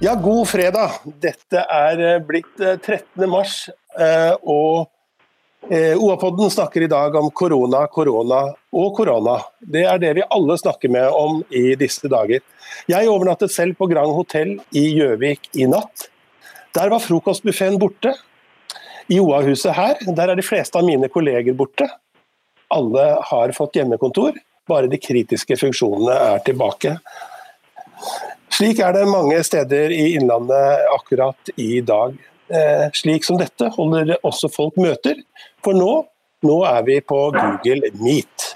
Ja, god fredag. Dette er eh, blitt 13. Eh, mars, eh, og OA-podden snakker i dag om korona, korona og korona. Det er det vi alle snakker med om i disse dager. Jeg overnattet selv på Grand hotell i Gjøvik i natt. Der var frokostbuffeen borte. I OA-huset her, der er de fleste av mine kolleger borte. Alle har fått hjemmekontor, bare de kritiske funksjonene er tilbake. Slik er det mange steder i Innlandet akkurat i dag. Eh, slik som dette holder også folk møter, for nå, nå er vi på Google Meet.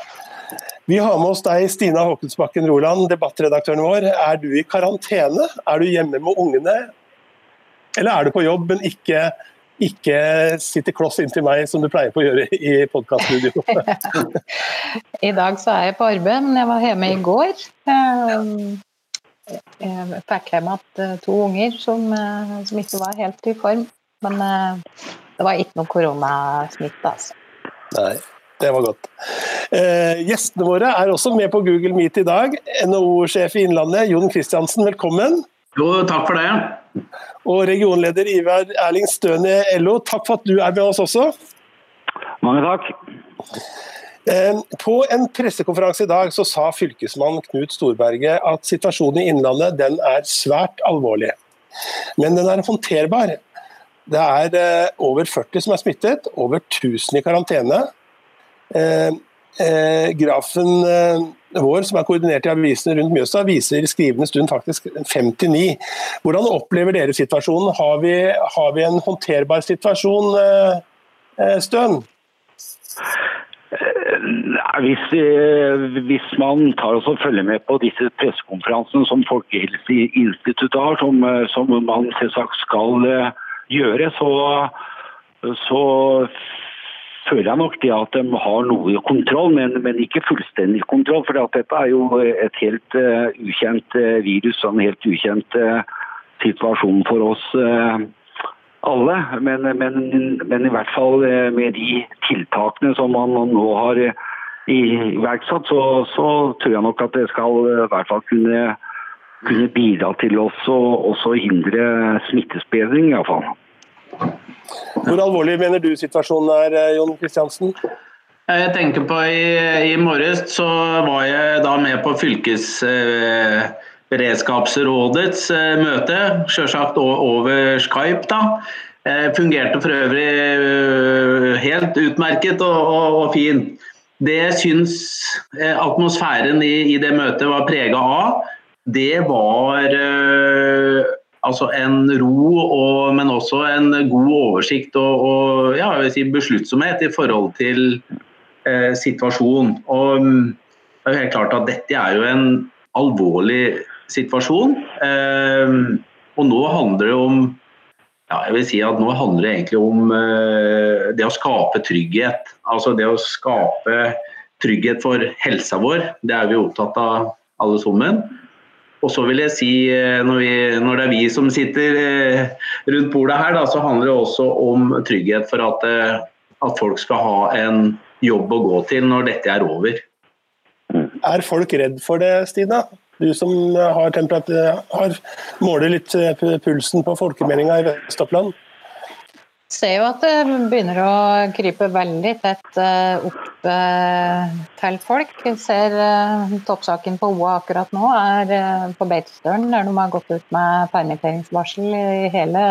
Vi har med oss deg, Stina Håkensbakken Roland, debattredaktøren vår. Er du i karantene? Er du hjemme med ungene? Eller er du på jobb, men ikke, ikke sitter kloss inntil meg, som du pleier på å gjøre i podkaststudio? I dag så er jeg på arbeid, men jeg var hjemme i går. Jeg fikk hjem igjen eh, to unger som, eh, som, ikke var helt i form. Men eh, det var ikke noe koronasmitte, altså. Nei, det var godt. Eh, gjestene våre er også med på Google Meet i dag. NHO-sjef i Innlandet, Jon Kristiansen, velkommen. Jo, takk for det. Og regionleder Ivar Erling Støen i LO, takk for at du er med oss også. Mange takk. Eh, på en pressekonferanse i dag så sa fylkesmann Knut Storberget at situasjonen i Innlandet den er svært alvorlig. Men den er håndterbar. Det er eh, over 40 som er smittet, over 1000 i karantene. Eh, grafen vår, som er koordinert i avisene rundt Mjøsa, viser i skrivende stund faktisk 59. Hvordan opplever dere situasjonen? Har vi, har vi en håndterbar situasjon, Støen? Hvis, eh, hvis, man tar og følger med på disse pressekonferansene som Folkehelseinstituttet har, som, eh, som, man selvsagt skal eh, gjøre, så, så, føler jeg nok det at de har noe kontroll, men, men ikke fullstendig kontroll. For dette er jo et helt ukjent virus og en helt ukjent situasjon for oss. Uh, alle, men, men, men, i hvert fall med de tiltakene som man nå har iverksatt, så, så, tror jeg nok at det skal i hvert fall kunne, kunne bidra til også, også hindre smittespredning, iallfall. Hvor alvorlig mener du situasjonen er, eh, Jon Kristiansen? Jeg tenker på I, i morges så var jeg da med på fylkes... eh, møte, selvsagt over Skype. da. Eh, fungerte for øvrig eh, helt utmerket og, og, og fin. Det jeg syns eh, atmosfæren i, i, det møtet var prega av, det var altså en ro, og, men også en god oversikt og, og ja, si besluttsomhet i forhold til eh, situasjonen. Og mm, det er jo helt klart at dette er jo en alvorlig situasjon. Uh, og nå handler det om ja, jeg vil si at Nå handler det egentlig om uh, det å skape trygghet. Altså det å skape trygghet for helsa vår. Det er vi opptatt av alle sammen. Og så vil jeg si, uh, når, vi, når, det er vi som sitter uh, rundt bordet her, da, så handler det også om trygghet for at, at folk skal ha en jobb å gå til når dette er over. Er folk redd for det, Stina? Du som har, har måler litt eh, pulsen på folkemeldinga i Vest-Oppland? ser jo at det begynner å krype veldig tett eh, opp eh, til folk. Vi ser toppsaken på OA akkurat nå er på Beitostølen, der de har gått ut med permitteringsvarsel i hele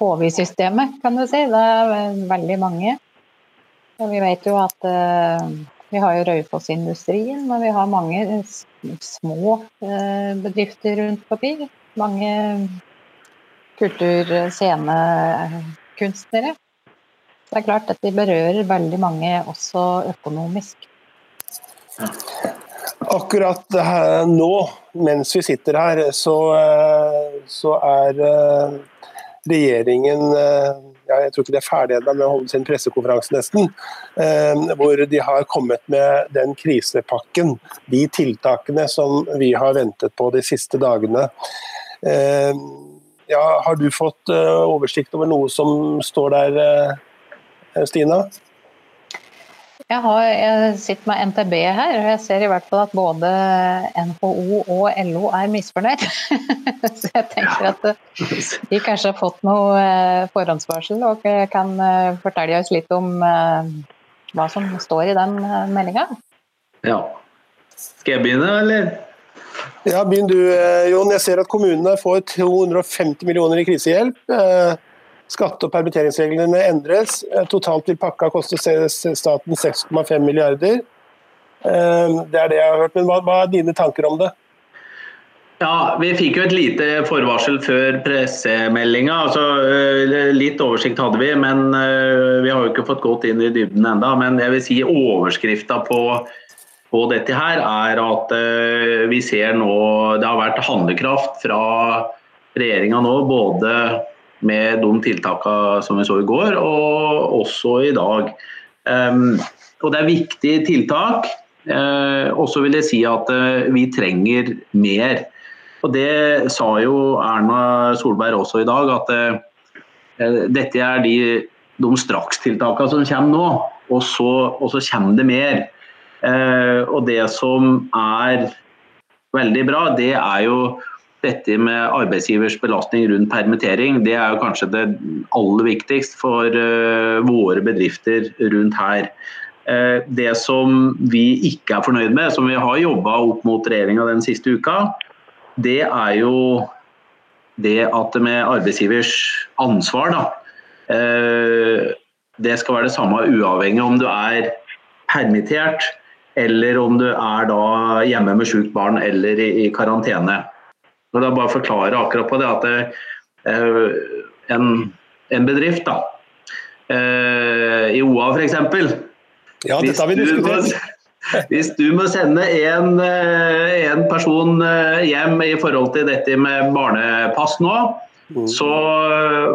HV-systemet, kan du si. Det er veldig mange. Og vi vet jo at vi har jo Raufoss-industrien, men vi har mange små eh, bedrifter rundt forbi. Mange kultur-scenekunstnere. Det er klart at de berører veldig mange også økonomisk. Akkurat nå, mens vi sitter her, så, eh, så er eh, regjeringen jeg tror ikke de er ferdige med å holde sin pressekonferanse nesten, eh, hvor de har kommet med den krisepakken, de tiltakene som vi har ventet på de siste dagene. Eh, ja, har du fått eh, oversikt over noe som står der, Stina? Jeg, har, jeg, sitter med NTB her, og jeg ser i hvert fall at både NHO og LO er misfornøyd. Så jeg tenker at eh, de kanskje har fått noe eh, forhåndsvarsel og kan eh, fortelle oss litt om hva som står i den meldinga. Ja. Skal jeg begynne, eller? Ja, Begynn du, Jon. Jeg ser at kommunene får 250 millioner i krisehjelp. Skatte- og permitteringsreglene endres. Eh, totalt vil pakka koste staten 6,5 milliarder. Eh, det er det jeg har hørt. Men hva, er dine tanker om det? Ja, Vi fikk jo et lite forvarsel før pressemeldinga. Altså, eh, litt oversikt hadde vi, men vi har jo ikke fått gått inn i dybden enda. Men jeg vil si overskrifta på, på, dette her er at vi ser nå Det har vært handlekraft fra regjeringa nå, både med de tiltakene som vi så i går, og også i dag. Um, og Det er viktige tiltak. Uh, og så vil jeg si at uh, vi trenger mer. Og Det sa jo Erna Solberg også i dag, at uh, dette er de, de strakstiltakene som kommer nå. Og så, og så kommer det mer. og det som er veldig bra, det er jo dette med arbeidsgivers belastning rundt permittering, det er jo kanskje det aller viktigste for uh, våre bedrifter rundt her. Uh, det som vi ikke er fornøyd med, som vi har jobba opp mot regjeringa den siste uka, det er jo det at med arbeidsgivers ansvar, da. Uh, det skal være det samme uavhengig om du er permittert eller om du er hjemme med sykt barn eller i, i Og da bare forklare akkurat på det at det, eh, en, en, bedrift da, eh, i OA f.eks. Ja, dette har vi diskutert. Hvis du må sende en, eh, en, person hjem i forhold til dette med barnepass nå, mm. så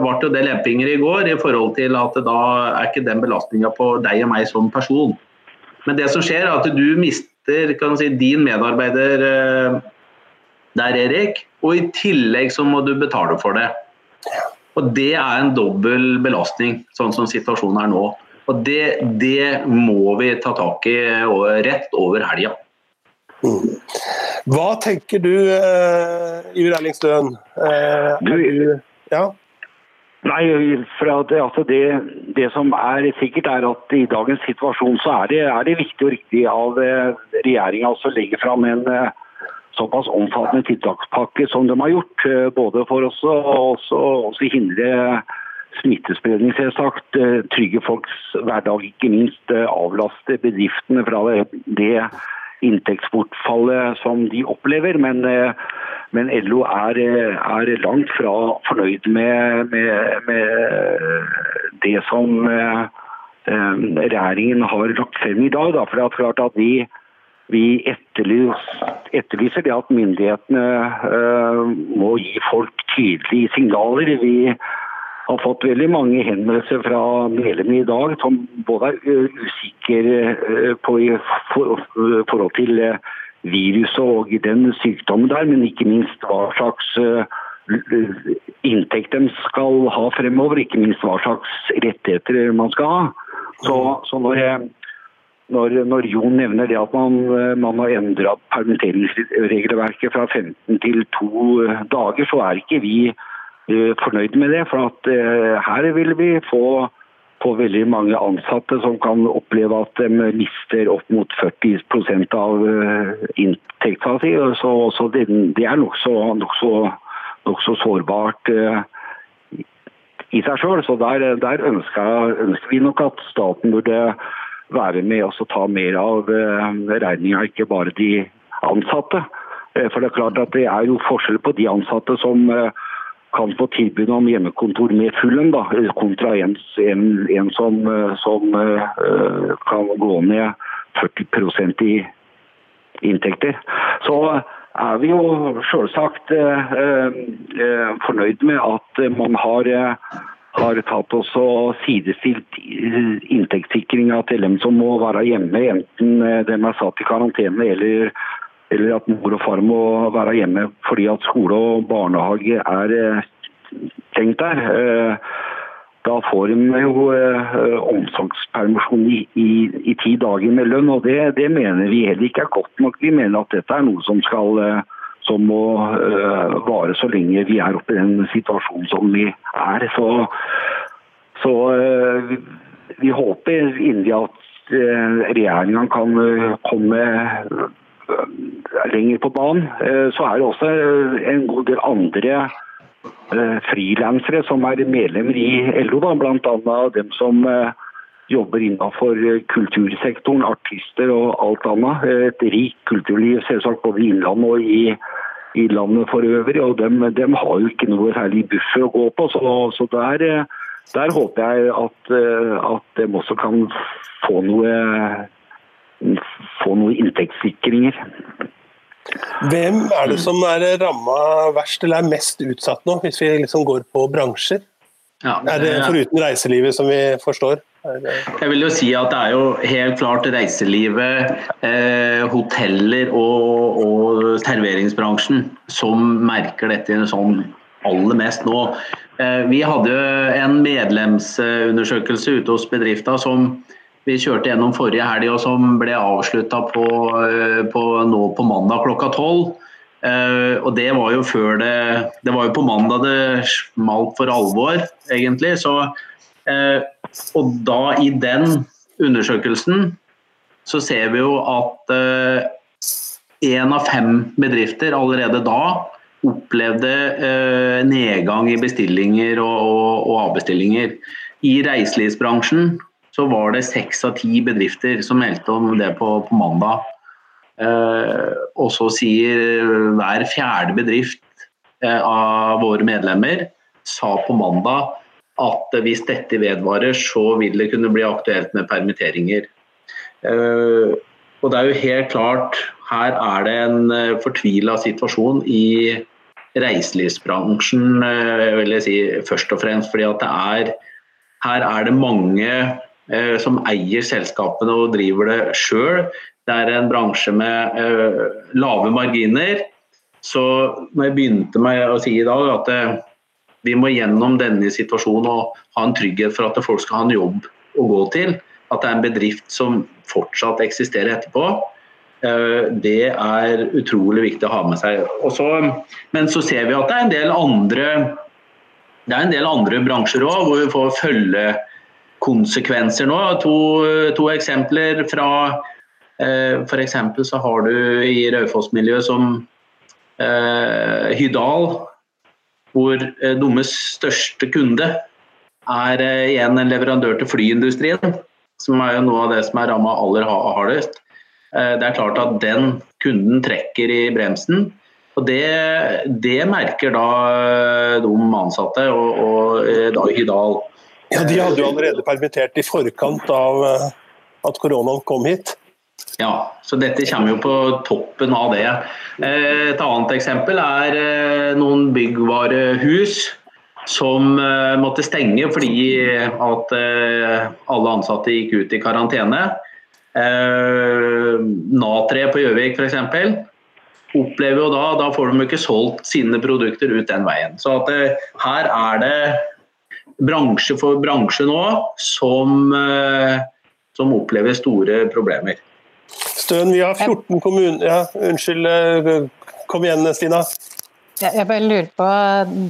ble det lempinger i går i forhold til at da er ikke den belastninga på deg og meg som person. Men det som skjer er at du mister si, din medarbeider der, Erik. Og i tillegg så må du betale for det. Og det er en dobbel belastning, sånn som situasjonen er nå. Og det, det må vi ta tak i rett over helga. Mm. Hva tenker du, uh, Iver Erling Støen? Uh, du, ja? Nei, for det, altså det, det, som er sikkert er at i dagens situasjon så er det, er det viktig og riktig av uh, regjeringa å legge fram en uh, såpass omfattende tiltakspakke som de har gjort. Eh, både for oss å hindre smittespredning, selvsagt. Eh, trygge folks hverdag, ikke minst eh, avlaste bedriftene fra det, inntektsbortfallet som de opplever. Men, men LO er, er, langt fra fornøyd med, med, med det som regjeringen har lagt frem i dag. Da. For det er klart at de vi etterlyser, det at myndighetene uh, må gi folk tydelige signaler. Vi har fått veldig mange henvendelser fra medlemmer i dag som både er uh, usikre uh, på i for, forhold til viruset og den sykdommen der, men ikke minst hva slags inntekt de skal ha fremover, ikke minst hva slags rettigheter man skal ha. Så, så når jeg når, når, Jon nevner det at man, eh, man har endra permitteringsregelverket fra 15 til to eh, dager, så er ikke vi uh, fornøyd med det. For at her vil vi få, få, veldig mange ansatte som kan oppleve at de mister opp mot 40 av uh, inntekta si. Så, så det, det, er nokså nok så, nok så sårbart i seg selv. Så der, der ønsker, ønsker vi nok at staten burde være med og ta mer av eh, regninga, ikke bare de ansatte. Eh, for det er klart at det er jo forskjell på de ansatte som eh, kan få tilbud om hjemmekontor med full lønn, kontra en, en, en som, som, kan gå ned 40% i inntekter. Så er vi jo selvsagt fornøyd med at man har har tatt oss og sidestilt inntektssikringa til dem som må være hjemme, enten eh, de er satt i karantene eller, eller, at mor og far må være hjemme fordi at skole og barnehage er stengt eh, der. Eh, da får de jo omsorgspermisjon i, i, i, ti dager med lønn. og det, det, mener vi heller ikke er godt nok. Vi mener at dette er noe som, skal, som må uh, vare så lenge vi er oppe i den situasjonen som vi er. Så, så uh, vi håper inderlig at uh, regjeringa kan komme lenger på banen. Så er det også en god del andre Eh, frilansere som er medlemmer i LO, bl.a. dem som eh, jobber innenfor eh, kultursektoren, artister og alt annet. Et rikt kulturliv selvsagt både i Innlandet og i, i, landet for øvrig. og dem, dem, har jo ikke noe særlig buffer å gå på. Så, så der, der, håper jeg at, at de også kan få noe, få noen inntektssikringer. Hvem er det som er ramma verst eller er mest utsatt nå, hvis vi liksom går på bransjer? Ja, det, er det foruten reiselivet, som vi forstår? Jeg vil jo si at det er jo helt klart reiselivet, eh, hoteller og, og, serveringsbransjen som merker dette sånn aller mest nå. Eh, vi hadde en medlemsundersøkelse ute hos bedrifta som vi kjørte gjennom forrige helg, og som ble avslutta på, eh, på, nå på mandag klokka tolv. Uh, og det var jo før det Det var jo på mandag det smalt for alvor, egentlig. Så, uh, og da, i den undersøkelsen, så ser vi jo at én eh, av fem bedrifter allerede da opplevde nedgang i bestillinger og, og, og avbestillinger. I reiselivsbransjen så var det seks av ti bedrifter som meldte om det på, på mandag. Eh, og så sier hver fjerde bedrift eh, av våre medlemmer sa på mandag at hvis dette vedvarer, så vil det kunne bli aktuelt med permitteringer. Eh, og det er jo helt klart, her er det en eh, fortvila situasjon i reiselivsbransjen, eh, vil jeg si først og fremst. fordi at det er, her er det mange som eier selskapene og driver det sjøl. Det er en bransje med lave marginer. Så når jeg begynte med å si i dag at vi må gjennom denne situasjonen og ha en trygghet for at folk skal ha en jobb å gå til, at det er en bedrift som fortsatt eksisterer etterpå, det er utrolig viktig å ha med seg. Også, men så ser vi at det er en del andre, det er en del andre bransjer òg hvor vi får følge konsekvenser nå. To, to eksempler fra eh, F.eks. så har du i Raufoss-miljøet som eh, Hydal, hvor eh, deres største kunde er eh, igjen en leverandør til flyindustrien, som er jo noe av det som er ramma aller hardest. Eh, det er klart at den kunden trekker i bremsen. Og det, det merker da de ansatte og, og da Hydal. Ja, De hadde jo allerede permittert i forkant av at koronaen kom hit. Ja, så dette kommer jo på toppen av det. Eh, et annet eksempel er eh, noen byggvarehus som måtte stenge fordi at alle ansatte gikk ut i karantene. Natre på Gjøvik f.eks. opplever jo da da får de ikke solgt sine produkter ut den veien. Så her er det bransje for bransje nå som, eh, som opplever store problemer. Støen, vi har 14 kommuner ja, Unnskyld, eh, kom igjen Stina. Jeg bare lurer på,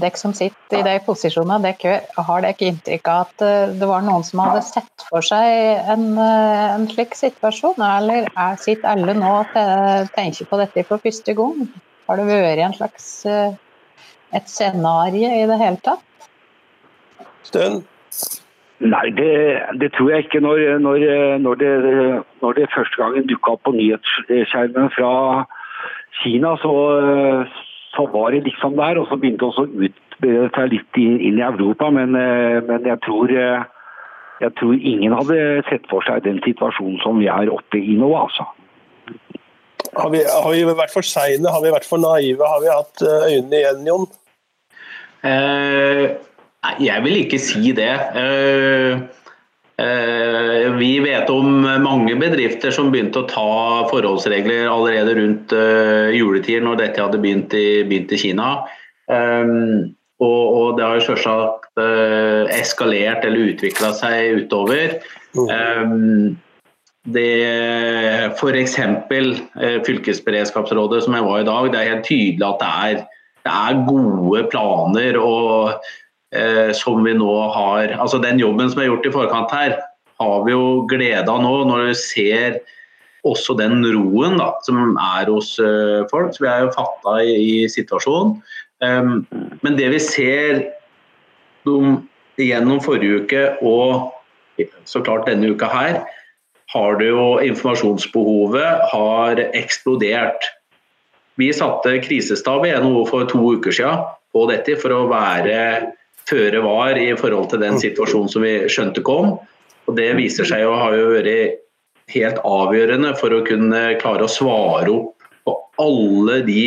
dere som sitter i de posisjonene, har dere inntrykk av at eh, det var noen som hadde sett for seg en, en slik situasjon, eller er, sitter alle nå og tenker på dette for første gang? Har det vært en slags et scenario i det hele tatt? stund? Nei, det, det, tror jeg ikke. Når, når, når, det, når det, første gangen dukka opp på nyhetsskjermen fra Kina, så, så, var det liksom der. Og så begynte det også å utbre seg litt inn, inn, i Europa. Men, men jeg, tror, jeg, tror, ingen hadde sett for seg den situasjonen som vi er oppe i nå, altså. Har vi, har vi vært for seine? Har vi vært for naive? Har vi hatt øynene igjen, Jon? Eh Nei, jeg vil ikke si det. Eh, eh, vi vet om mange bedrifter som begynte å ta forholdsregler allerede rundt juletider, når dette hadde begynt i, begynt i Kina. Og, det har jo selvsagt eskalert eller utvikla seg utover. Um, det F.eks. Fylkesberedskapsrådet som jeg var i dag, det er helt tydelig at det er, det er gode planer og som vi nå har Altså den jobben som er gjort i forkant her, har vi jo glede av nå når vi ser også den roen da, som er hos uh, folk. Så vi er jo fatta i, i situasjonen. Um, men det vi ser de, gjennom forrige uke og så klart denne uka her, har det jo informasjonsbehovet har eksplodert. Vi satte krisestab i NHO for to uker siden på dette for å være føre var i forhold til den situasjonen som vi skjønte kom. Og Det viser seg å ha vært helt avgjørende for å kunne klare å svare opp på alle de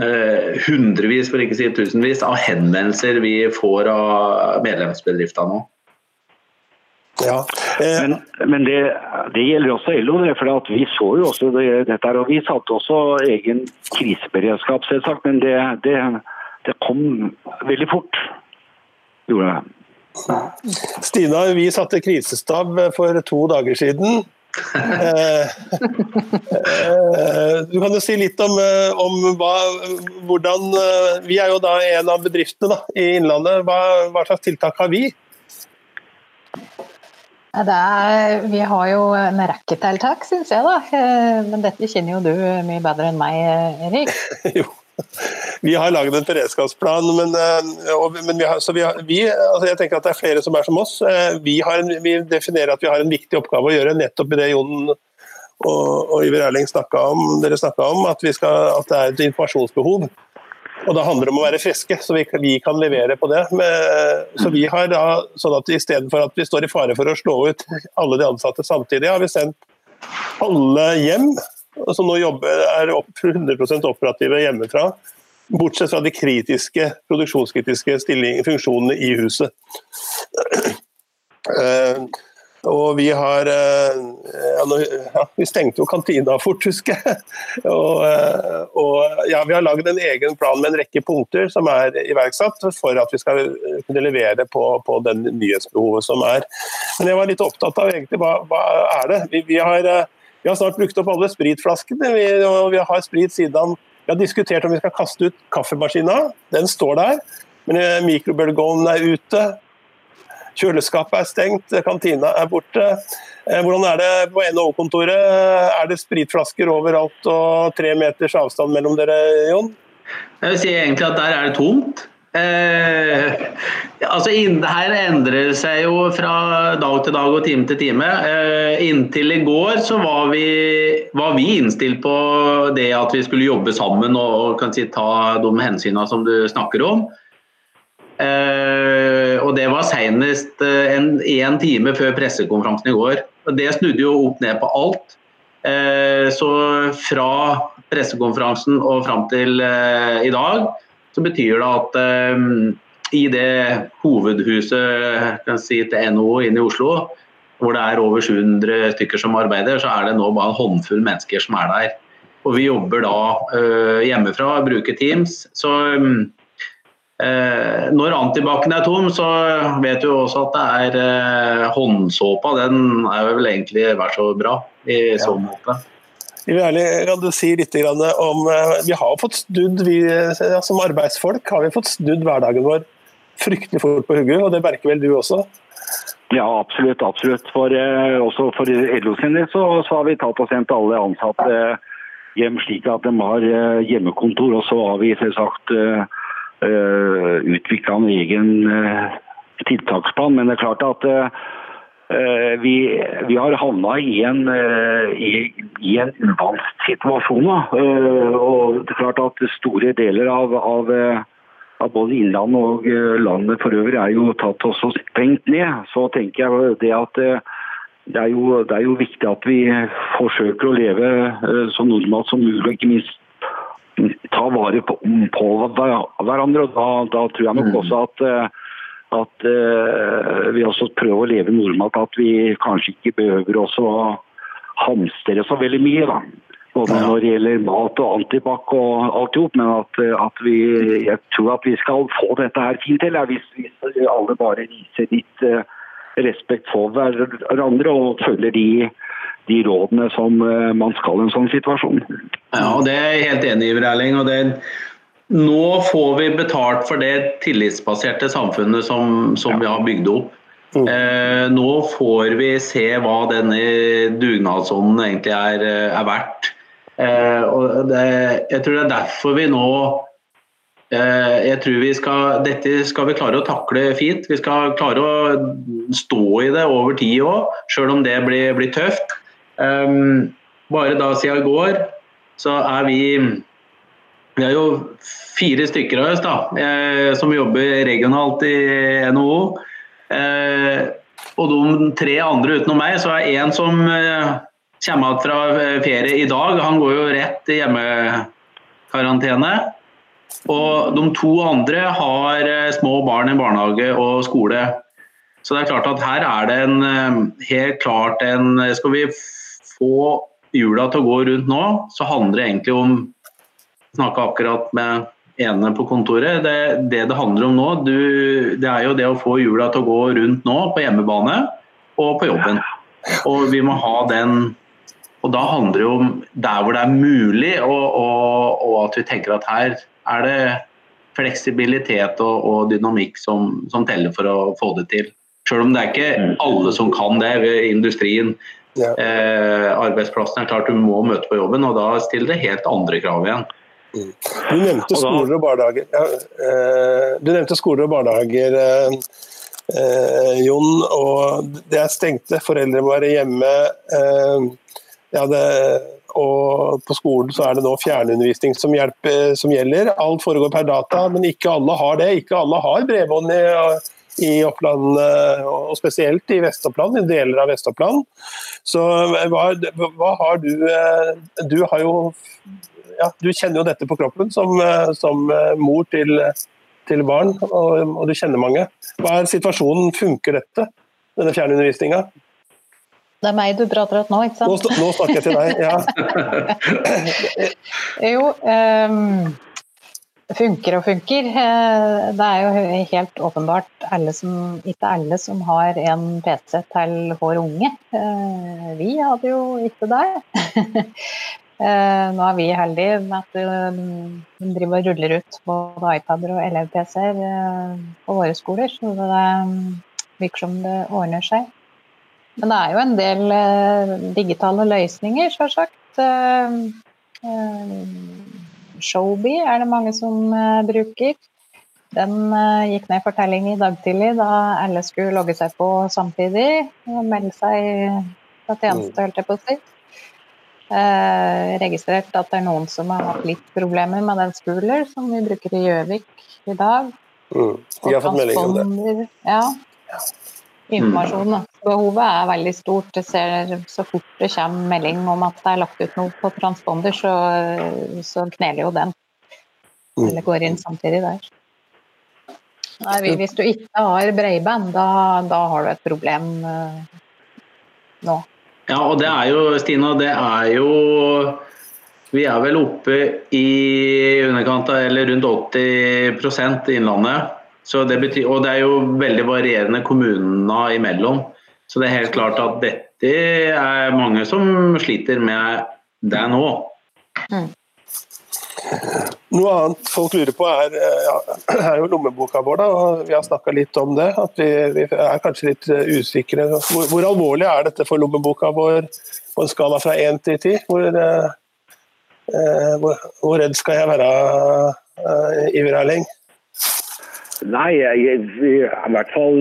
eh, hundrevis, for ikke å si tusenvis, av henvendelser vi får av medlemsbedriftene nå. Ja. Eh. Men, men det, det, gjelder også LO. for Vi så jo også det, dette her, og vi satte også egen kriseberedskap, selvsagt. Men det, det, det kom veldig fort. Gjorde jeg. Stina, vi satte krisestab for to dager siden. Eh, eh, du kan jo si litt om, eh, om hva, hvordan Vi er jo da en av bedriftene da, i Innlandet. Hva, hva, slags tiltak har vi? Er, vi har jo en rekke tiltak, syns jeg. da. Men dette kjenner jo du mye bedre enn meg, Erik. jo. Vi har laget en beredskapsplan, men, og, men vi har, vi har, vi, altså jeg tenker at det er flere som er som oss. Eh, vi, en, vi, definerer at vi har en viktig oppgave å gjøre, nettopp i det Jon og, og Iver Erling snakka om, dere snakka om, at, skal, at, det er et informasjonsbehov. Og Da handler det om å være friske, så vi, vi kan levere på det. Men, så vi har da, sånn at Istedenfor at vi står i fare for å slå ut alle de ansatte samtidig, har vi sendt alle hjem som nå jobber, er 100% operative hjemmefra. Bortsett fra de kritiske, produksjonskritiske funksjonene i huset. Uh, og vi har uh, ja, Vi stengte jo kantina fort, husker jeg. og, uh, og ja, vi har lagd en egen plan med en rekke punkter som er iverksatt for at vi skal kunne levere på, på den nyhetsbehovet som er. Men jeg var litt opptatt av egentlig hva, hva er det. Vi, vi har vi har snart brukt opp alle spritflaskene, vi, og vi har sprit siden Vi har diskutert om vi skal kaste ut kaffemaskina, den står der. Men eh, mikrobølgeovnen er ute. Kjøleskapet er stengt, kantina er borte. Eh, hvordan er det på NHO-kontoret? Er det spritflasker overalt og tre meters avstand mellom dere, Jon? Jeg vil si egentlig at der er det tomt. Eh, altså Det her endrer seg jo fra dag til dag og time til time. Eh, inntil i går så var vi, var vi, innstilt på det at vi skulle jobbe sammen og, og si, ta de hensynene som du snakker om. Eh, og Det var senest en, en time før pressekonferansen i går. Og Det snudde jo opp ned på alt. Eh, så fra pressekonferansen og fram til eh, i dag så betyr det at um, i det hovedhuset kan si, til NHO inne i Oslo, hvor det er over 700 stykker som arbeider, så er det nå bare en håndfull mennesker som er der. Og vi jobber da uh, hjemmefra, bruker Teams. Så um, uh, når antibac-en er tom, så vet du også at det er uh, håndsåpa. Den er vel egentlig vært så bra i så måte. Ærlig, vil du si litt om eh, Vi har fått snudd, vi som arbeidsfolk har vi fått snudd hverdagen vår fryktelig fort på hugget, og det merker vel du også? Ja, absolutt. absolutt. For, eh, også for LO sin del så, så, har vi tatt og sendt alle ansatte hjem slik at de har eh, hjemmekontor. Og så har vi selvsagt utvikla en egen tiltaksplan. Men det er klart at Eh, vi, vi, har havna i en, eh, i, i en uvant situasjon. Eh, og det er klart at Store deler av, av, av både Innlandet og landet for øvrig er jo tatt også stengt ned. Så tenker jeg det at det er, jo, det er jo viktig at vi forsøker å leve så normalt som mulig, og ikke minst ta vare på, på hverandre. og Da, da tror jeg nok mm. også at at uh, vi også prøver å leve normalt. At vi kanskje ikke behøver også å hamstre så veldig mye. da. Både når det gjelder mat og antibac og alt ihop, men at, at, vi, jeg tror at vi skal få dette her fint til. Hvis, hvis alle bare viser litt uh, respekt for hverandre og følger de, de rådene som uh, man skal i en sånn situasjon. Ja, og Det er jeg helt enig i, Erling. og det nå får vi betalt for det tillitsbaserte samfunnet som, som vi har bygd opp. Mm. Eh, nå får vi se hva denne dugnadsånden egentlig er, er verdt. Eh, og det, jeg tror det er derfor vi nå eh, jeg tror vi skal, Dette skal vi klare å takle fint. Vi skal klare å stå i det over tid òg, sjøl om det blir, blir tøft. Um, bare da siden i går så er vi Vi er jo fire stykker av oss da, eh, som jobber regionalt i NHO. Eh, og de tre andre utenom meg, så er én som eh, kommer fra ferie i dag. Han går jo rett i hjemmekarantene. Og de to andre har små barn i barnehage og skole. Så det er klart at her er det en helt klart en Skal vi få hjula til å gå rundt nå, så handler det egentlig om Snakka akkurat med ene på kontoret. Det det, det handler om nå, du, det er jo det å få hjula til å gå rundt nå på hjemmebane og på jobben. Og vi må ha den og Da handler det om der hvor det er mulig, og, og, og at vi tenker at her er det fleksibilitet og, og dynamikk som, som, teller for å få det til. Selv om det er ikke alle som kan det ved industrien. Ja. Eh, arbeidsplassen er klart du må møte på jobben, og da stiller det helt andre krav igjen. Mm. Du nevnte skoler og barnehager. Ja, eh, du nevnte skoler og barnehager, eh, eh, Jon. Og det er stengte. Foreldre må være hjemme. Eh, ja, det, og på skolen så er det nå fjernundervisning som, hjelper, som, gjelder. Alt foregår per data, men ikke alle har det. Ikke alle har bredbånd i, i Oppland, og spesielt i Vest-Oppland, i deler av Vest-Oppland. Så hva, hva, har du Du har jo ja, du kjenner jo dette på kroppen som, som mor til, til barn, og, og, du kjenner mange. Hva er situasjonen? Funker dette, denne fjernundervisninga? Det er meg du prater til nå, ikke sant? Nå, nå snakker jeg til deg, ja. jo, um, funker og funker. Eh, det er jo helt åpenbart alle som, ikke alle som har en PC til vår unge. Eh, vi hadde jo ikke det. Eh, nå er vi heldige med at de driver og ruller ut både iPader og elev-PC-er på våre skoler, så det virker som det ordner seg. Men det er jo en del eh, digitale løsninger, selvsagt. Eh, eh, Showbie er det mange som eh, bruker. Den eh, gikk ned for telling i dag tidlig da alle skulle logge seg på samtidig og melde seg fra tjeneste, holdt jeg på å si. Eh, registrert at det er noen som har hatt litt problemer med den Spooler som vi bruker i Gjøvik i dag. Mm. Vi har fått melding om det. Ja informasjon. Behovet er veldig stort. Det ser, så fort det kommer melding om at det er lagt ut noe på transponder, så, så kneler jo den. Mm. Eller går inn samtidig der. Nei, hvis du ikke har bredbånd, da, da, har du et problem uh, nå. Ja, og det er jo, Stina, det er jo Vi er vel oppe i underkant av, eller rundt 80% i Innlandet. Det betyr, og det er jo veldig varierende kommunene imellom. Så det er helt klart at dette er mange som sliter med det nå. Mm. Noe annet folk lurer på er, ja, er jo lommeboka vår. da, Vi har snakka litt om det. at vi, vi, er kanskje litt eh, usikre. Hvor, hvor, alvorlig er dette for lommeboka vår på en skala fra én til ti? Hvor, eh, eh, hvor, hvor, redd skal jeg være, eh, Iver Erling? Nei, jeg, i hvert fall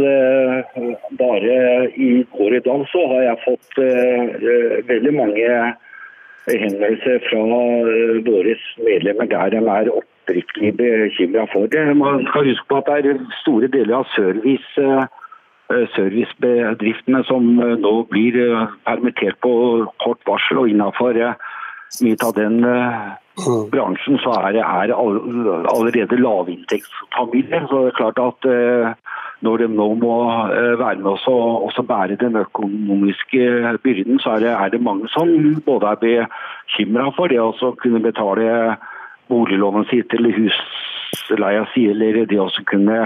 bare i går i dag så har jeg fått eh, veldig mange henvendelser fra våre medlemmer der de er oppriktig bekymra for det. Man skal huske på at det er store deler av service, servicebedriftene som nå blir permittert på kort varsel og innafor mye av den. Bransjen så er det allerede lavinntektsfamilier. Så det er klart at uh, når de nå må være med oss og også bære den økonomiske byrden, så er det, er det mange som både er bekymra for det å kunne betale boliglånet sitt eller husleia si, eller det å kunne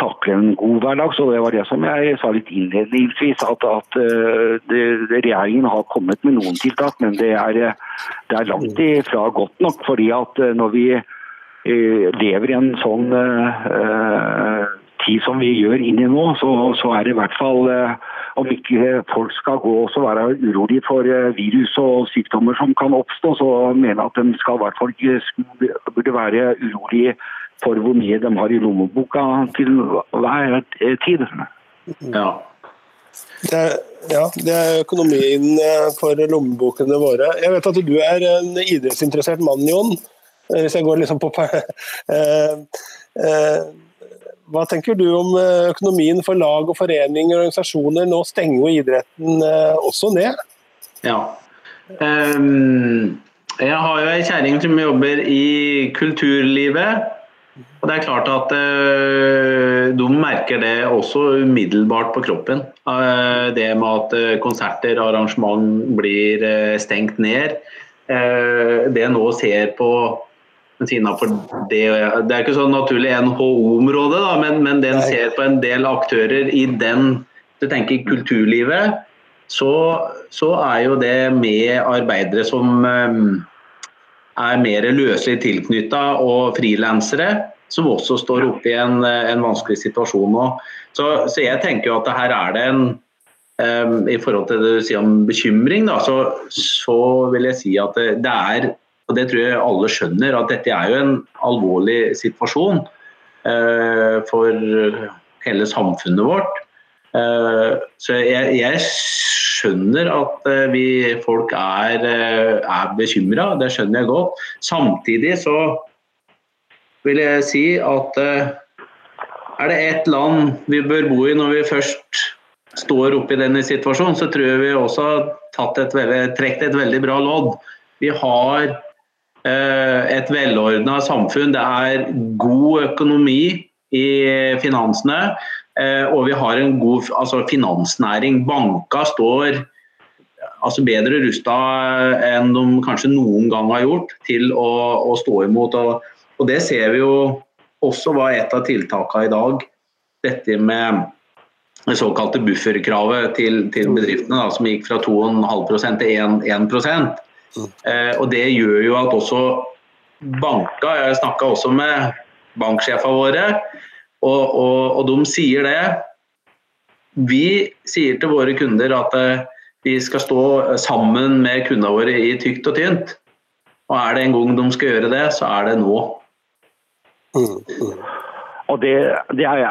takle en god hverdag. Så det var det som jeg sa litt innledningsvis, at, at uh, det, regjeringen har kommet med noen tiltak, men det er, det er langt ifra godt nok. fordi at uh, når vi uh, lever i en sånn tid som vi gjør inn i nå, så, så er det i hvert fall om ikke folk skal gå og være urolige for virus og sykdommer som kan oppstå, så mener jeg at de skal i hvert fall burde være urolige for hvor mye de har i lommeboka til hver tid. Ja. Det er, ja, det er økonomien eh, for lommebokene våre. Jeg vet at du er en idrettsinteressert mann, Jon. Eh, hvis jeg går liksom på eh, Hva tenker du om økonomien for lag og foreninger og organisasjoner? Nå stenger jo idretten også ned. Ja. Um, jeg har jo ei kjerring som jobber i kulturlivet. Og det er klart at uh, De merker det også umiddelbart på kroppen. Uh, det med at uh, konserter og arrangement blir stengt ned. det nå ser på det, det er ikke så naturlig NHO-område, men, men den ser på en del aktører i den du tenker kulturlivet, så, så er jo det med arbeidere som er mer løselig tilknytta og frilansere, som også står oppe i en, en vanskelig situasjon nå. Så, så, jeg tenker jo at her er det en um, I forhold til det du sier om bekymring, da, så, så, vil jeg si at det, det, er og det tror jeg alle skjønner, at dette er jo en alvorlig situasjon uh, for hele samfunnet vårt. Uh, så jeg, jeg skjønner at eh, vi, folk er, eh, er bekymra, det skjønner jeg godt. Samtidig så vil jeg si at eh, er det ett land vi bør bo i når vi først står oppe i denne situasjonen, så tror jeg vi også har et trukket et veldig bra lodd. Vi har eh, et velordna samfunn. Det er god økonomi i finansene. Eh, og vi har en god altså finansnæring. Banka står altså bedre rusta enn de kanskje noen gang har gjort til å, å stå imot. Og, og, det ser vi jo også var et av tiltakene i dag. Dette med det såkalte bufferkravet til, til bedriftene, da, som gikk fra 2,5% til 1, 1 mm. eh, og Det gjør jo at også banka Jeg snakka også med banksjefene våre og, og, og, de sier det. Vi sier til våre kunder at eh, vi skal stå sammen med kundene våre i tykt og tynt. Og er det en gang de skal gjøre det, så er det nå. Mm, mm. Og det, det er, jeg,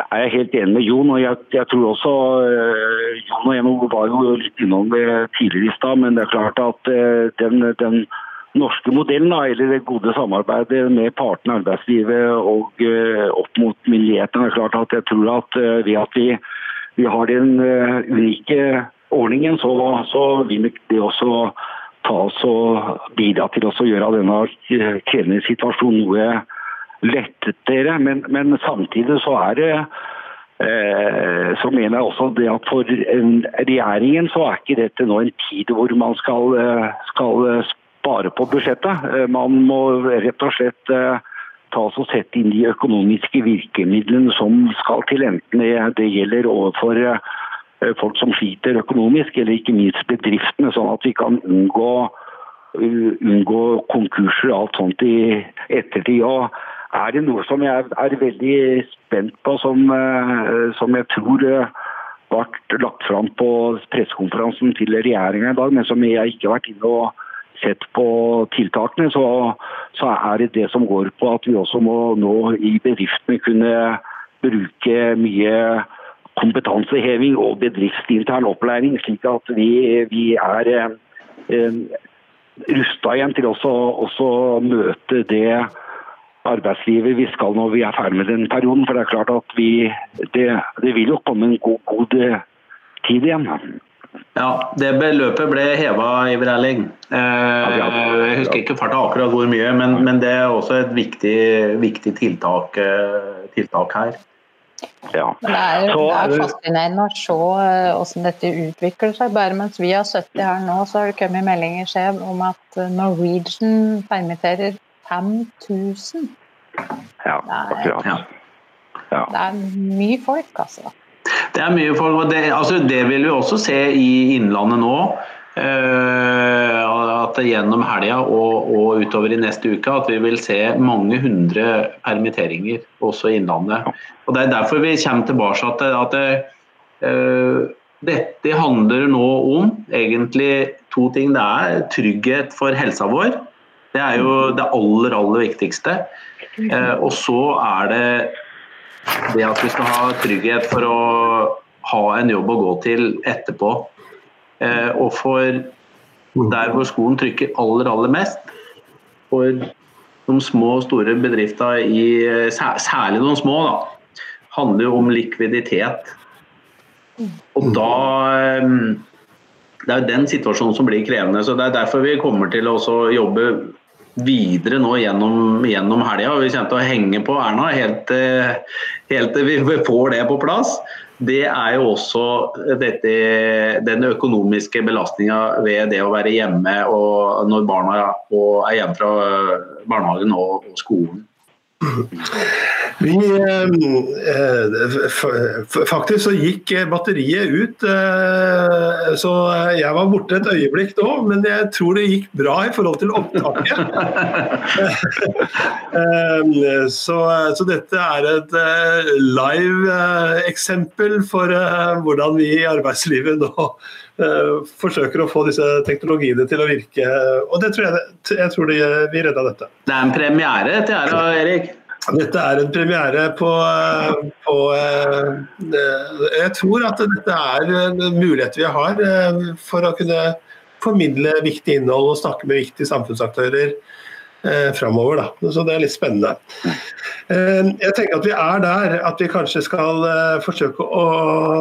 er, jeg, helt enig med Jon. og jeg, jeg tror også uh, Jon og jeg var jo litt innom det tidligere i stad, men det er klart at uh, den, den norske modellen, eller det gode samarbeidet med partene arbeidslivet og uh, opp mot myndighetene. er klart at Jeg tror at uh, ved at vi, vi har den uh, unike ordningen, så, så, vil det også ta oss og bidra til oss å gjøre denne krevende situasjonen noe lettere. Men, men samtidig så er det så mener jeg også det at for regjeringen så er ikke dette nå en tid hvor man skal, skal spare på budsjettet. Eh, man må rett og slett eh, ta oss og sette inn de økonomiske virkemidlene som skal til, enten det gjelder overfor eh, folk som sliter økonomisk, eller ikke minst bedriftene, sånn at vi kan unngå, unngå konkurser og alt sånt i ettertid. Og er det noe som jeg er veldig spent på, som, som jeg tror ble lagt fram på pressekonferansen til regjeringa i dag, men som jeg ikke har vært inne og sett på tiltakene, så, så, er det det som går på at vi også må nå i bedriftene kunne bruke mye kompetanseheving og bedriftsintern opplæring, slik at vi, vi er eh, rusta igjen til også å møte det arbeidslivet vi skal når vi er ferdig med den perioden. For det er klart at vi, det, det vil jo komme en god, god tid igjen. Ja, det beløpet ble heva, Iver Erling. Eh, jeg husker ikke farta akkurat hvor mye, men, men, det er også et viktig, viktig tiltak, eh, tiltak, her. Ja. Men det er, Så, det er fascinerende å se eh, hvordan dette utvikler seg. Bare mens vi har 70 her nå, så har det kommet meldinger skjev om at Norwegian permitterer 5000. Ja, akkurat. Ja. Ja. Det er mye folk, altså. Det er mye folk, og det, altså det vil vi også se i Innlandet nå. Uh, at gjennom helga og, og utover i neste uke at vi vil se mange hundre permitteringer også i Innlandet. Og Det er derfor vi kommer tilbake til at det, uh, dette handler nå om egentlig to ting. Det er trygghet for helsa vår. Det er jo det aller, aller viktigste. Uh, og så er det det at vi skal ha trygghet for å ha en jobb å gå til etterpå. Eh, og for der hvor skolen trykker aller, aller mest, for de små og store bedriftene, i, særlig de små, da, handler jo om likviditet. Og da eh, Det er jo den situasjonen som blir krevende. så Det er derfor vi kommer til å jobbe videre nå gjennom, gjennom helga. Vi kommer til å henge på Erna helt, til- helt til vi får det på plass. Det er jo også dette, den økonomiske belastninga ved det å være hjemme og når barna er hjemme fra barnehagen og, og skolen. Vi, eh, f- faktisk så gikk eh, batteriet ut, eh, så jeg var borte et øyeblikk nå, men jeg tror det gikk bra i forhold til opptaket. Eh, så, så dette er et eh, live eh, eksempel for eh, hvordan vi i arbeidslivet nå eh, forsøker å få disse teknologiene til å virke. Og det tror jeg, jeg tror det, vi redda dette. Det er en premiere til æra, Erik. Dette er en premiere på, på eh, Jeg tror at dette er en mulighet vi har eh, for å kunne formidle viktig innhold og snakke med viktige samfunnsaktører eh, framover. Da. Så det er litt spennende. Eh, jeg tenker at vi er der at vi kanskje skal eh, forsøke å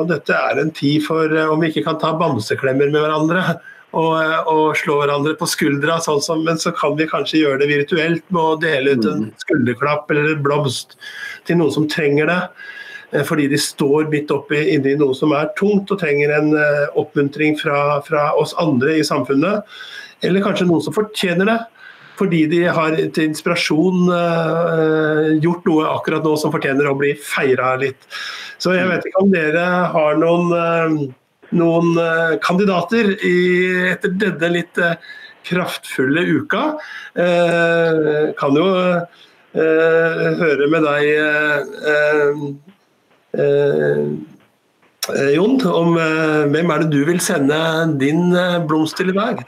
Dette er en tid for eh, om vi ikke kan ta bamseklemmer med hverandre. Og, eh, og slå hverandre på skuldra, sånn som, men så kan vi kanskje gjøre det virtuelt med å dele ut en skulderklapp eller en blomst til noen som trenger det. Eh, Fordi de står midt oppi inni noe som er tungt og trenger en oppmuntring fra, fra oss andre i samfunnet. Eller kanskje noen som fortjener det. Fordi de har til inspirasjon eh, gjort noe akkurat nå som fortjener å bli feira litt. Så jeg vet ikke om dere har noen, eh, noen eh, kandidater i, etter denne litt kraftfulle uka. Kan jo høre med deg, Jon, om hvem er det du vil sende din blomst til i dag?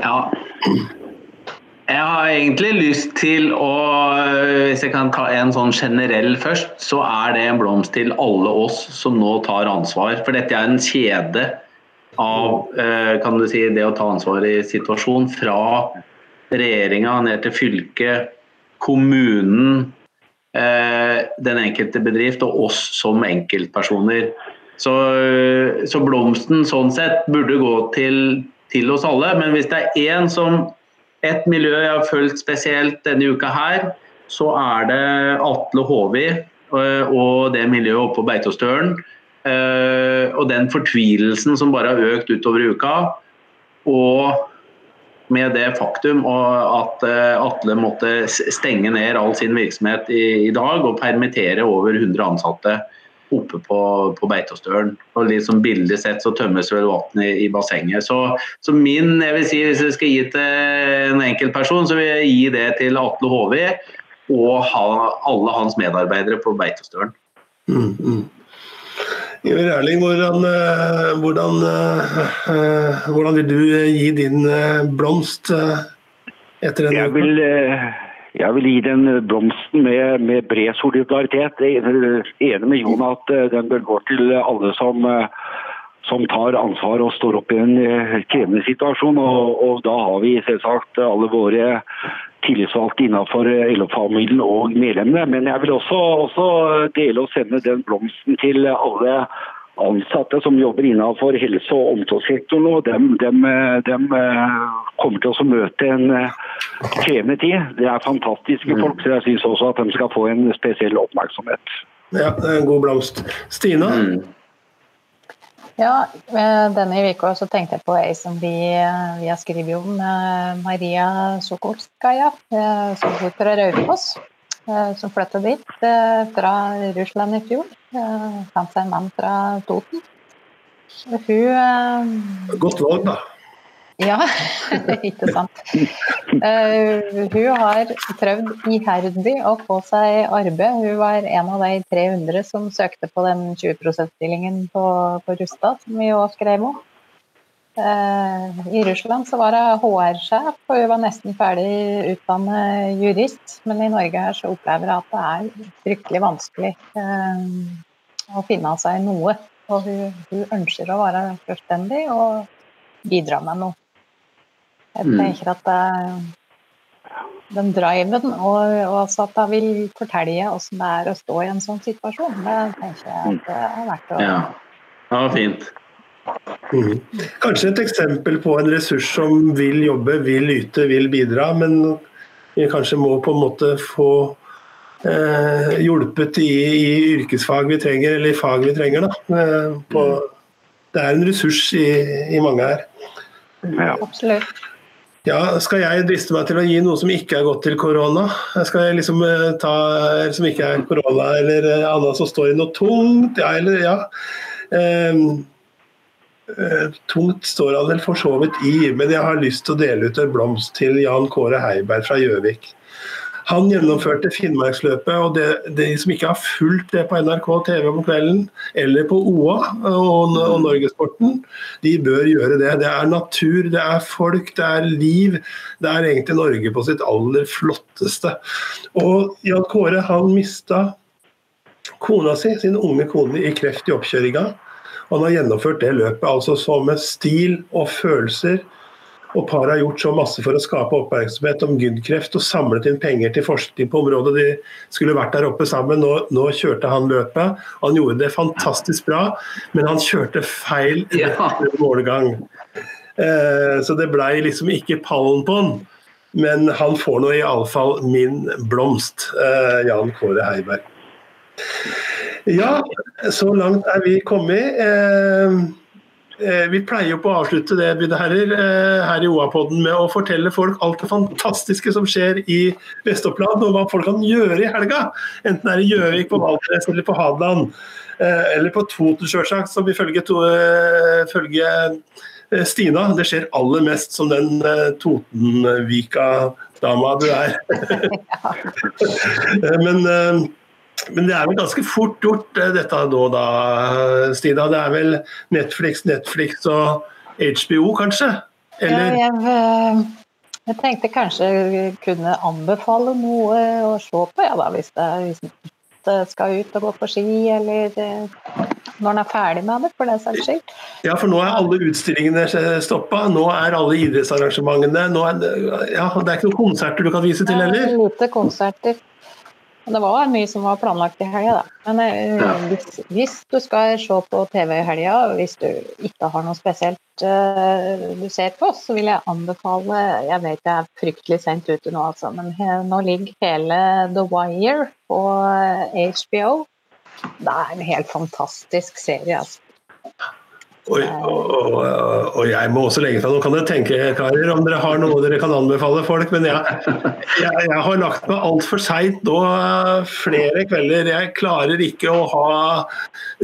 Ja. Jeg har egentlig lyst til å Hvis jeg kan ta en sånn generell først, så er det en blomst til alle oss som nå tar ansvar. For dette er en kjede av eh, kan du si, det å ta ansvar i situasjon. Fra regjeringa ned til fylket, kommunen, eh, den enkelte bedrift og oss som enkeltpersoner. Så, så blomsten sånn sett burde gå til, til oss alle. Men hvis det er én som et miljø jeg har fulgt spesielt denne uka her, så er det Atle Håvi øh, og det miljøet oppe på Beitostølen. øh, Og den fortvilelsen som bare har økt utover uka. Og med det faktum at øh, Atle måtte stenge ned all sin virksomhet i dag og permittere over 100 ansatte oppe på, på Beitostølen. Og liksom Bildelig sett så tømmes vel vannet i, i bassenget. Så, så min, jeg vil si, hvis jeg skal gi til en enkeltperson, så vil jeg gi det til Atle Håvi og ha, alle hans medarbeidere på Beitostølen. Mm, mm. Iver Erling, hvordan, eh, hvordan, eh, eh, hvordan vil du gi din blomst etter en Jeg vil, jeg vil gi den blomsten med, med bred solidaritet. Jeg er enig med Jon at eh, den bør gå til alle som, eh, som tar ansvar og står opp i en eh, krevende situasjon. Og, og da har vi selvsagt alle våre tillitsvalgte innenfor LO-familien og medlemmene. Men jeg vil også, også dele og sende den blomsten til alle ansatte som jobber innenfor helse- og omsorgssektoren. nå, dem, dem, eh, dem eh, kommer til å møte en eh, krevende tid. Det er fantastiske folk, så jeg syns også at de skal få en spesiell oppmerksomhet. Ja, det er en god blomst. Stina? Mm. Ja, denne uka så tenkte jeg på ei som vi, vi har skrevet om, Maria Sokolskaja, som bor fra Raufoss. Som flytta dit fra Russland i fjor. Fant seg en mann fra Toten. Hun Godt valg, da. Ja, ikke sant. Uh, hun har prøvd iherdig å få seg arbeid. Hun var en av de 300 som søkte på den 20 %-stillingen på, på Rustad, som vi òg skrev om. Uh, I Russland så var jeg HR-sjef, og hun var nesten ferdig utdannet jurist. Men i Norge her så opplever jeg at det er fryktelig vanskelig uh, å finne av seg noe. Og hun, hun ønsker å være selvstendig og bidra med noe. Jeg mm. tenker at det, den driven og, og også at hun vil fortelle hvordan det er å stå i en sånn situasjon, det tenker jeg at det er verdt å Ja, ja fint. Mm. Kanskje et eksempel på en ressurs som vil jobbe, vil yte, vil bidra, men vi kanskje må på en måte få eh, hjulpet i, i, yrkesfag vi trenger, eller i fag vi trenger. Da. Eh, på, det er en ressurs i, i mange her. Ja. Absolutt. Ja, Skal jeg driste meg til å gi noe som ikke er godt til korona? Skal jeg liksom eh, ta som ikke er korona, eller eh, annet som står i noe tungt? Ja, eller ja. Um, tungt står han vel for så vidt i, men jeg har lyst til å dele ut en blomst til Jan Kåre Heiberg fra Gjøvik. Han gjennomførte Finnmarksløpet, og det, de som ikke har fulgt det på NRK TV om kvelden, eller på OA og, og Norgesporten, de bør gjøre det. Det er natur, det er folk, det er liv. Det er egentlig Norge på sitt aller flotteste. Og Jan Kåre han mista kona si, sin unge kone, i kreft i oppkjøringa. Han har gjennomført det løpet altså så med stil og følelser og paret har gjort så masse for å skape oppmerksomhet om gynkreft og samlet inn penger til forskning på området. De skulle vært der oppe sammen. Nå, nå kjørte han løpet. Han gjorde det fantastisk bra, men han kjørte feil målgang. Eh, så det blei liksom ikke pallen på han. Men han får nå iallfall min blomst. Eh, Jan Kåre Heiberg. Ja, så langt er vi kommet. Eh, Eh, vi pleier jo på å avslutte det mine herrer, eh, her i OA-podden med å fortelle folk alt det fantastiske som skjer i Vest-Oppland, og hva folk kan gjøre i helga. Enten det er i Gjøvik, på Valdres eller på Hadeland. Eh, eller på Toten, sjølsagt, som ifølge, følge Stina det skjer aller mest som den Totenvika-dama du er. Men men det er vel ganske fort gjort eh, dette nå da, Stina. Det er vel Netflix, Netflix og HBO kanskje? Eller? Ja, jeg, eh, jeg, tenkte kanskje kunne anbefale noe å se på, ja, da, hvis det, hvis det skal ut og gå på ski, eller eh, når en er ferdig med det, for den saks skyld. Ja, for nå er alle utstillingene stoppa, nå er alle idrettsarrangementene nå er, ja, Det er ikke noen konserter du kan vise til heller? Lite konserter. Det var mye som var planlagt i helga, da. Men ja. hvis, hvis, du skal se på TV i helga, hvis du ikke har noe spesielt uh, du ser på, så vil jeg anbefale Jeg vet jeg er fryktelig sent ute nå, altså, men he, nå ligger hele The Wire på HBO. Det er en helt fantastisk serie, altså. Og, og, og, jeg må også legge fra Nå kan dere tenke karer, om dere har noe dere kan anbefale folk, men jeg, jeg, jeg har lagt meg altfor seint nå flere kvelder. Jeg klarer ikke å ha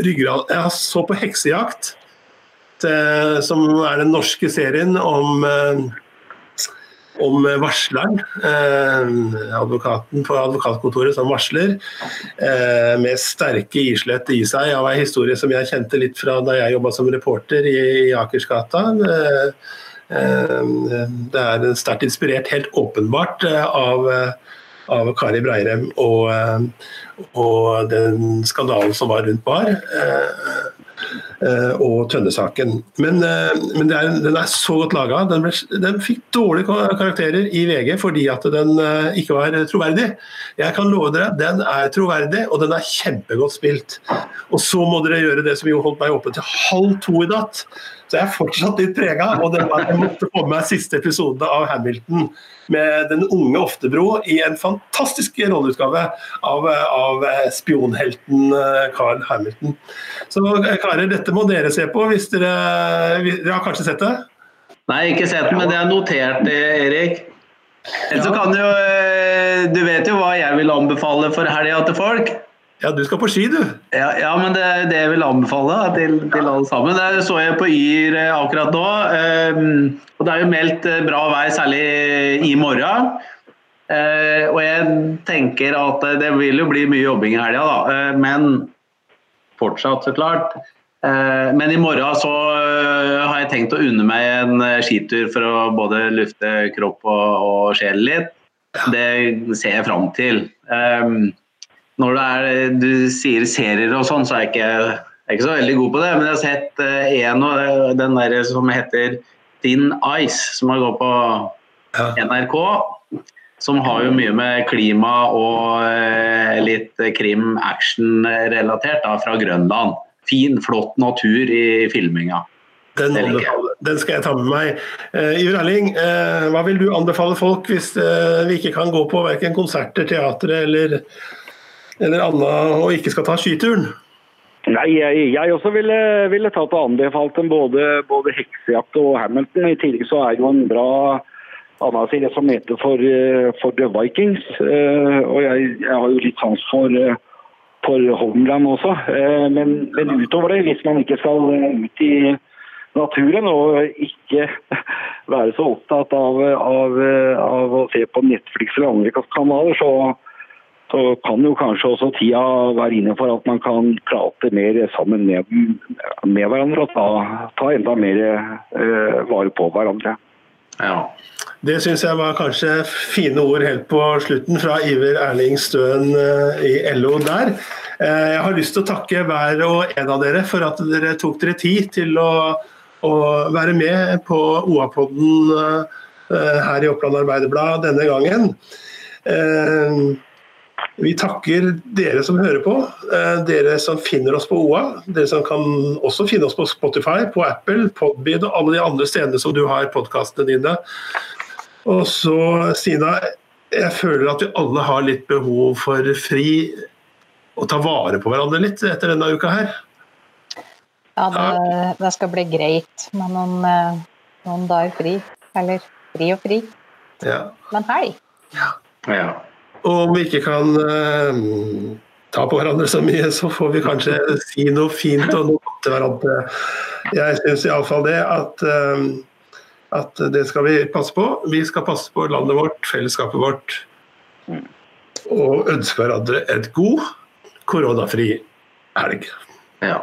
ryggrad Jeg så på 'Heksejakt', til, som er den norske serien om eh, om varsleren, eh, advokaten på advokatkontoret som varsler, eh, med sterke islett i seg av ei historie som jeg kjente litt fra da jeg jobba som reporter i, Akersgata. Eh, det er sterkt inspirert, helt åpenbart, av, av Kari Breirem og, og den skandalen som var rundt Bar. Eh, og Tønne-saken. Men, eh, men er, den er så godt laga. Den, den, fikk dårlige karakterer i VG fordi at den eh, ikke var troverdig. Jeg kan love dere, den er troverdig, og den er kjempegodt spilt. Og så må dere gjøre det som jo holdt meg oppe til halv to i natt. Så jeg er fortsatt litt prega. Og det var, jeg måtte få med meg siste episode av Hamilton med den unge Oftebro i en fantastisk rolleutgave av, av spionhelten Carl Hamilton. Så karer, dette må dere se på hvis dere, dere har kanskje sett det? Nei, ikke sett den, men det er notert, Erik. Ja. Så kan du, du vet jo hva jeg vil anbefale for helga til folk? Ja, du skal på ski, du. Ja, ja men det er det jeg vil anbefale til, til alle sammen. Det så jeg på Yr eh, akkurat nå. Um, og det er jo meldt eh, bra vær, særlig i morgen. Uh, og jeg tenker at det vil jo bli mye jobbing i helga, da. Men fortsatt, så klart. Men i morgen så har jeg tenkt å unne meg en skitur for å både lufte kropp og, og sjel litt. Det ser jeg fram til. Når er, du sier serier og sånn, så er jeg, ikke, jeg er ikke så veldig god på det. Men jeg har sett uh, en og den der som heter Thin Ice, som har gått på. NRK. Som har jo mye med klima og litt krim-action-relatert fra Grønland. Fin, flott natur i filminga. Den, den, skal jeg ta med meg. Uh, Iver Erling, uh, hva vil du anbefale folk hvis uh, vi ikke kan gå på verken konserter, teatre eller eller Anna og ikke skal ta skyturen? Nei, jeg, jeg også ville, ville tatt og anbefalt dem både, både, heksejakt og Hamilton. I tillegg så er jo en bra Anna-serie som heter for, for The Vikings. Uh, og jeg, jeg, har jo litt sans for, for Homeland også. Men, men, utover det, hvis man ikke skal ut i naturen og ikke være så opptatt av, av, av å se på Netflix eller andre kanaler, så så kan jo kanskje også tida være inne for at man kan prate mer sammen med, med hverandre og ta, ta enda mer eh, vare på hverandre. Ja. Det syns jeg var kanskje fine ord helt på slutten fra Iver Erling Støen uh, i LO der. Uh, jeg har lyst til å takke hver og en av dere for at dere tok dere tid til å, å være med på OA-podden her i Oppland Arbeiderblad denne gangen. Vi takker dere som hører på, eh, dere som finner oss på OA. Dere som kan også finne oss på Spotify, på Apple, Podbead og alle de andre stedene som du har podkastene dine. Og så, Stina, jeg føler at vi alle har litt behov for fri og ta vare på hverandre litt etter denne uka her. Ja, det, det skal bli greit med noen, eh, noen dager fri. Eller fri og fri. Ja. Men helg. Ja. ja. Og om vi ikke kan uh, ta på hverandre så mye, så får vi kanskje si noe fint og noe godt til hverandre. Jeg syns iallfall det at, uh, at det skal vi passe på. Vi skal passe på landet vårt, fellesskapet vårt. Og ønske hverandre et god koronafri helg. Ja.